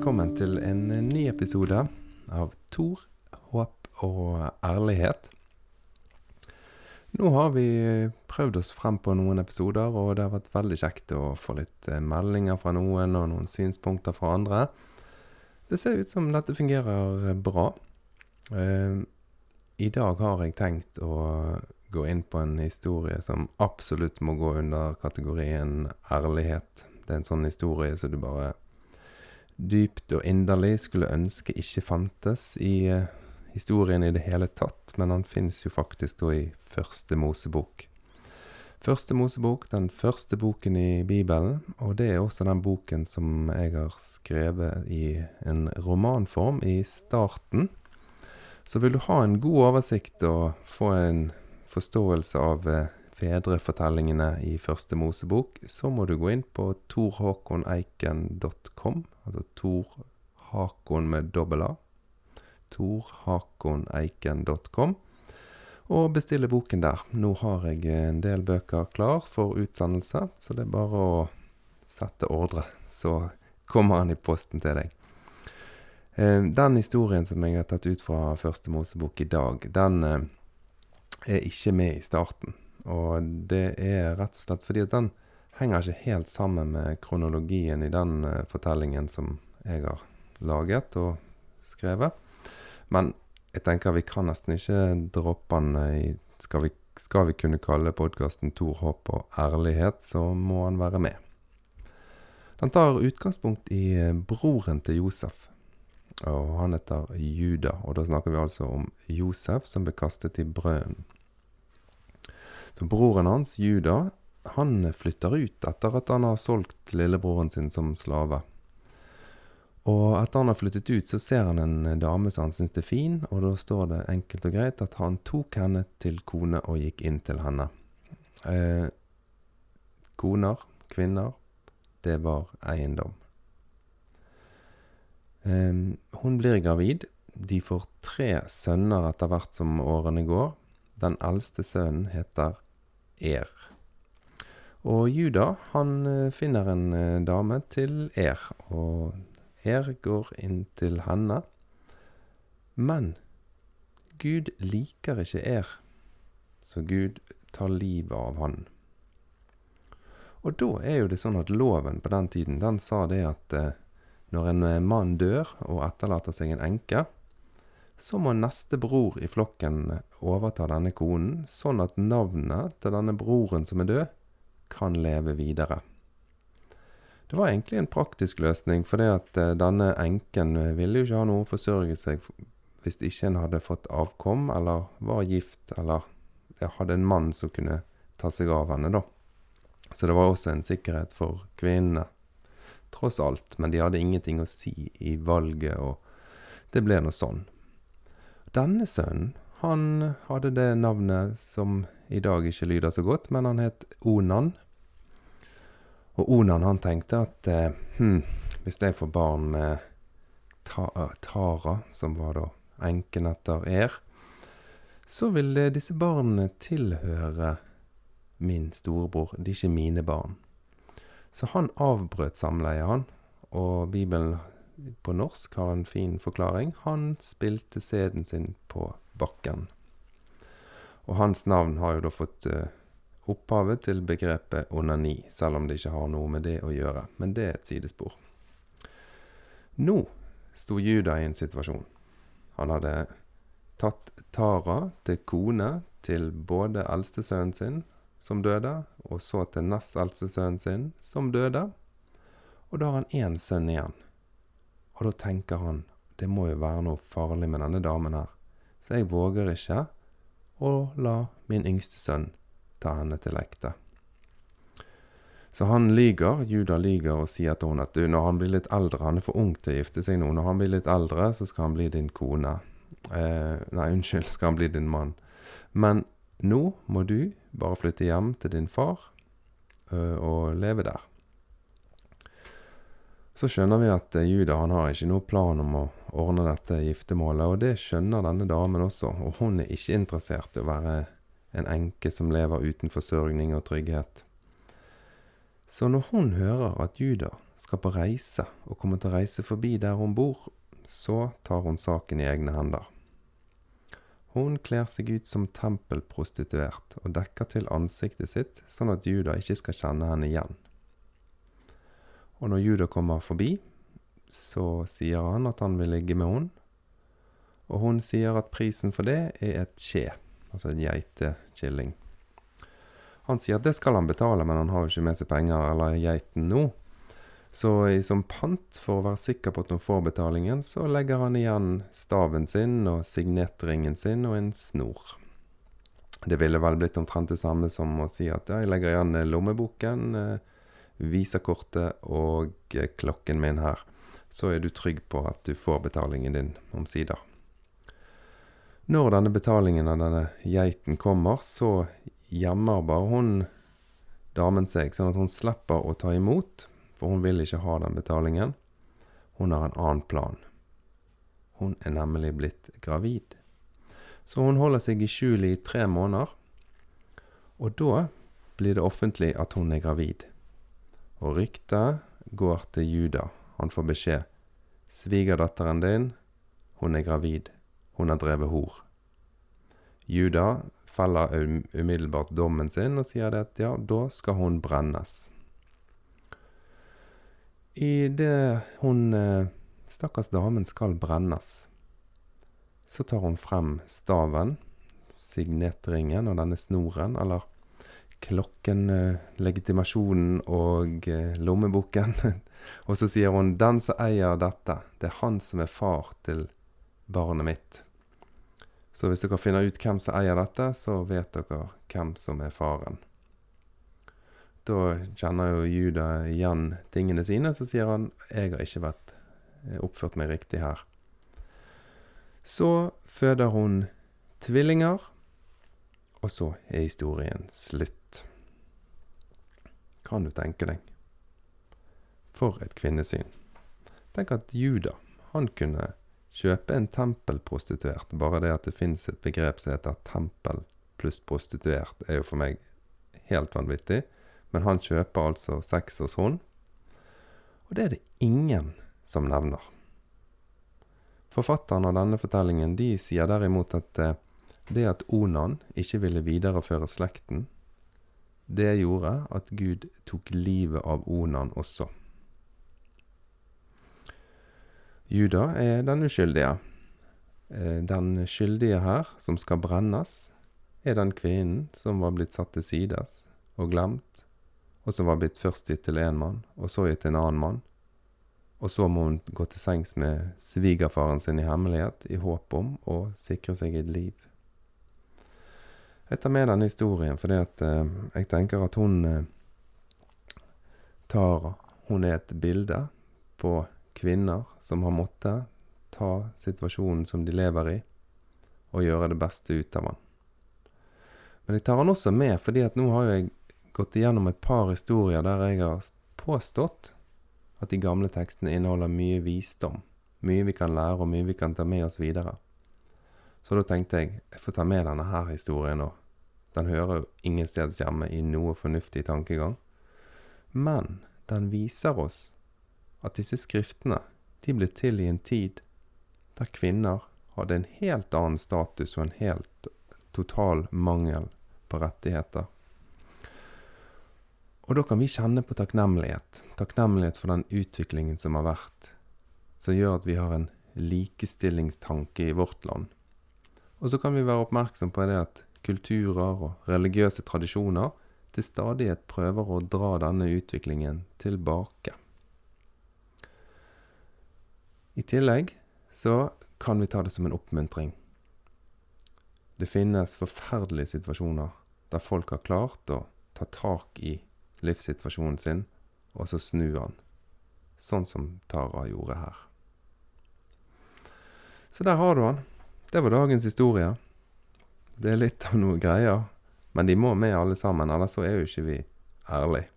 velkommen til en ny episode av Tor, håp og ærlighet. Nå har vi prøvd oss frem på noen episoder, og det har vært veldig kjekt å få litt eh, meldinger fra noen og noen synspunkter fra andre. Det ser ut som dette fungerer bra. Eh, I dag har jeg tenkt å gå inn på en historie som absolutt må gå under kategorien ærlighet. Det er en sånn historie som du bare dypt og inderlig skulle ønske ikke fantes i uh, historien i det hele tatt, men han finnes jo faktisk da i Første Mosebok. Første Mosebok, den første boken i Bibelen, og det er også den boken som jeg har skrevet i en romanform i starten. Så vil du ha en god oversikt og få en forståelse av uh, fedrefortellingene i Første Mosebok, så må du gå inn på torhakoneiken.com. altså Tor Hakon med dobbel A. Torhakoneiken.com. Og bestille boken der. Nå har jeg en del bøker klar for utsendelse, så det er bare å sette ordre, så kommer han i posten til deg. Eh, den historien som jeg har tatt ut fra Første Mosebok i dag, den eh, er ikke med i starten. Og det er rett og slett fordi at den henger ikke helt sammen med kronologien i den uh, fortellingen som jeg har laget og skrevet. Men jeg tenker vi kan nesten ikke droppe den i skal vi, skal vi kunne kalle podkasten 'Tor håp og ærlighet', så må han være med. Den tar utgangspunkt i eh, broren til Josef. Og han heter Juda. Og da snakker vi altså om Josef som ble kastet i brønnen. Så broren hans, Juda, han flytter ut etter at han har solgt lillebroren sin som slave. Og etter han har flyttet ut, så ser han en dame som han syns er fin, og da står det enkelt og greit at han tok henne til kone og gikk inn til henne. Eh, koner, kvinner, det var eiendom. Eh, hun blir gravid. De får tre sønner etter hvert som årene går. Den eldste sønnen heter Er. Og Juda, han eh, finner en eh, dame til Er, og Er går inn til henne. Men Gud liker ikke Er, så Gud tar livet av han. Og da er jo det sånn at loven på den tiden, den sa det at eh, når en mann dør og etterlater seg en enke, så må neste bror i flokken overta denne konen, sånn at navnet til denne broren som er død, kan leve videre. Det var egentlig en praktisk løsning, fordi at uh, denne enken ville jo ikke ha noe å forsørge seg hvis ikke en hadde fått avkom, eller var gift, eller hadde en mann som kunne ta seg av henne, da. Så det var også en sikkerhet for kvinnene, tross alt. Men de hadde ingenting å si i valget, og det ble nå sånn. Denne sønnen, han hadde det navnet som i dag ikke lyder så godt, men han het Onan. Og Onan han tenkte at eh, hm, hvis jeg får barn med ta Tara, som var da enken etter Er, så vil disse barna tilhøre min storebror. De er ikke mine barn. Så han avbrøt samleiet, han. Og Bibelen på norsk har en fin forklaring. Han spilte sæden sin på bakken. Og hans navn har jo da fått uh, opphavet til begrepet onani, selv om det ikke har noe med det å gjøre. Men det er et sidespor. Nå sto Juda i en situasjon. Han hadde tatt Tara til kone til både eldstesønnen sin, som døde, og så til nest eldstesønnen sin, som døde. Og da har han én sønn igjen. Og da tenker han det må jo være noe farlig med denne damen her, så jeg våger ikke å la min yngste sønn ta henne til ekte. Så han lyger, Juda lyger og sier til henne at du, når han blir litt eldre, han er for ung til å gifte seg nå, når han blir litt eldre, så skal han bli din kone. Eh, nei, unnskyld, skal han bli din mann. Men nå må du bare flytte hjem til din far ø, og leve der. Så skjønner vi at eh, Juda han har ikke noe plan om å ordne dette giftermålet, og det skjønner denne damen også, og hun er ikke interessert i å være en enke som lever uten forsørgning og trygghet. Så når hun hører at Juda skal på reise og kommer til å reise forbi der hun bor, så tar hun saken i egne hender. Hun kler seg ut som tempelprostituert og dekker til ansiktet sitt, sånn at Juda ikke skal kjenne henne igjen. Og når Juda kommer forbi, så sier han at han vil ligge med henne. Og hun sier at prisen for det er et skje, altså en geitekilling. Han sier at det skal han betale, men han har jo ikke med seg penger eller geiten nå. Så som pant, for å være sikker på at hun får betalingen, så legger han igjen staven sin og signetringen sin og en snor. Det ville vel blitt omtrent det samme som å si at ja, jeg legger igjen lommeboken, eh, visakortet og eh, klokken min her. Så er du trygg på at du får betalingen din omsider. Når denne betalingen av denne geiten kommer, så gjemmer bare hun damen seg, sånn at hun slipper å ta imot, for hun vil ikke ha den betalingen. Hun har en annen plan. Hun er nemlig blitt gravid. Så hun holder seg i skjul i tre måneder, og da blir det offentlig at hun er gravid. Og ryktet går til Juda. Han får beskjed. Svigerdatteren din, hun er gravid. Hun har drevet hor. Juda feller umiddelbart dommen sin og sier det at ja, da skal hun brennes. I det hun eh, stakkars damen skal brennes, så tar hun frem staven, signetringen og denne snoren, eller klokken, eh, legitimasjonen og eh, lommeboken. og så sier hun 'Den som eier dette, det er han som er far til barnet mitt'. Så hvis dere finner ut hvem som eier dette, så vet dere hvem som er faren. Da kjenner jo Juda igjen tingene sine, så sier han 'jeg har ikke vært eh, oppført meg riktig her'. Så føder hun tvillinger, og så er historien slutt. Kan du tenke deg? For et kvinnesyn. Tenk at Juda, han kunne kjøpe en tempelprostituert. Bare det at det fins et begrep som heter tempel pluss prostituert, er jo for meg helt vanvittig. Men han kjøper altså sex hos hun. Og det er det ingen som nevner. Forfatteren av denne fortellingen de sier derimot at eh, det at Onan ikke ville videreføre slekten, det gjorde at Gud tok livet av Onan også. Juda er den uskyldige. Eh, den skyldige her, som skal brennes, er den kvinnen som var blitt satt til sides og glemt, og som var blitt først gitt til én mann, og så gitt til en annen mann. Og så må hun gå til sengs med svigerfaren sin i hemmelighet, i håp om å sikre seg et liv. Jeg tar med denne historien fordi at eh, jeg tenker at hun eh, tar Hun er et bilde på kvinner som har måttet ta situasjonen som de lever i, og gjøre det beste ut av den. Men jeg tar den også med fordi at nå har jeg gått igjennom et par historier der jeg har påstått at de gamle tekstene inneholder mye visdom. Mye vi kan lære, og mye vi kan ta med oss videre. Så da tenkte jeg jeg får ta med denne her historien nå. Den hører ingensteds hjemme i noe fornuftig tankegang. Men den viser oss at disse skriftene de ble til i en tid der kvinner hadde en helt annen status og en helt total mangel på rettigheter. Og da kan vi kjenne på takknemlighet. Takknemlighet for den utviklingen som har vært, som gjør at vi har en likestillingstanke i vårt land. Og så kan vi være oppmerksom på det at kulturer og religiøse tradisjoner til stadighet prøver å dra denne utviklingen tilbake. I tillegg så kan vi ta det som en oppmuntring. Det finnes forferdelige situasjoner der folk har klart å ta tak i livssituasjonen sin, og så snu han, Sånn som Tara gjorde her. Så der har du han. Det var dagens historie. Det er litt av noe greier, men de må med alle sammen, ellers så er jo ikke vi ærlige.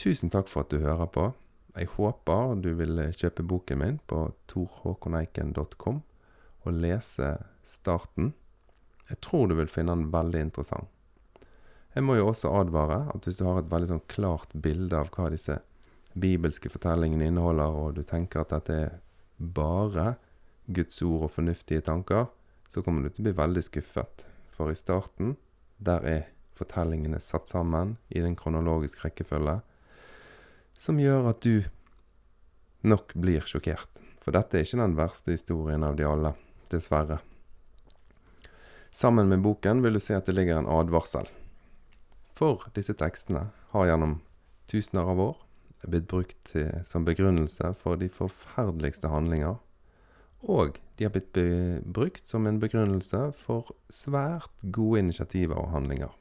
Tusen takk for at du hører på. Jeg håper du vil kjøpe boken min på torhåkoneiken.com og lese starten. Jeg tror du vil finne den veldig interessant. Jeg må jo også advare at hvis du har et veldig sånn klart bilde av hva disse bibelske fortellingene inneholder, og du tenker at dette er bare Guds ord og fornuftige tanker, så kommer du til å bli veldig skuffet. For i starten, der er fortellingene satt sammen i den kronologiske rekkefølge, som gjør at du nok blir sjokkert. For dette er ikke den verste historien av de alle, dessverre. Sammen med boken vil du se at det ligger en advarsel. For disse tekstene har gjennom tusener av år blitt brukt som begrunnelse for de forferdeligste handlinger. Og de har blitt brukt som en begrunnelse for svært gode initiativer og handlinger.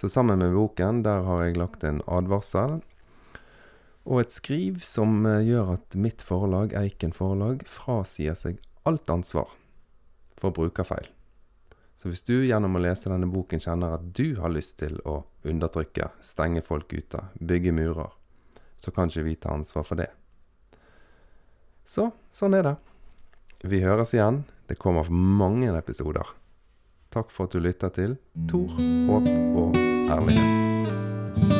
Så sammen med boken, der har jeg lagt en advarsel og et skriv som eh, gjør at mitt forlag, Eiken Forlag, frasier seg alt ansvar for brukerfeil. Så hvis du gjennom å lese denne boken kjenner at du har lyst til å undertrykke, stenge folk ute, bygge murer, så kan ikke vi ta ansvar for det. Så sånn er det. Vi høres igjen. Det kommer mange episoder. Takk for at du lytter til Tor, håp og ærlighet.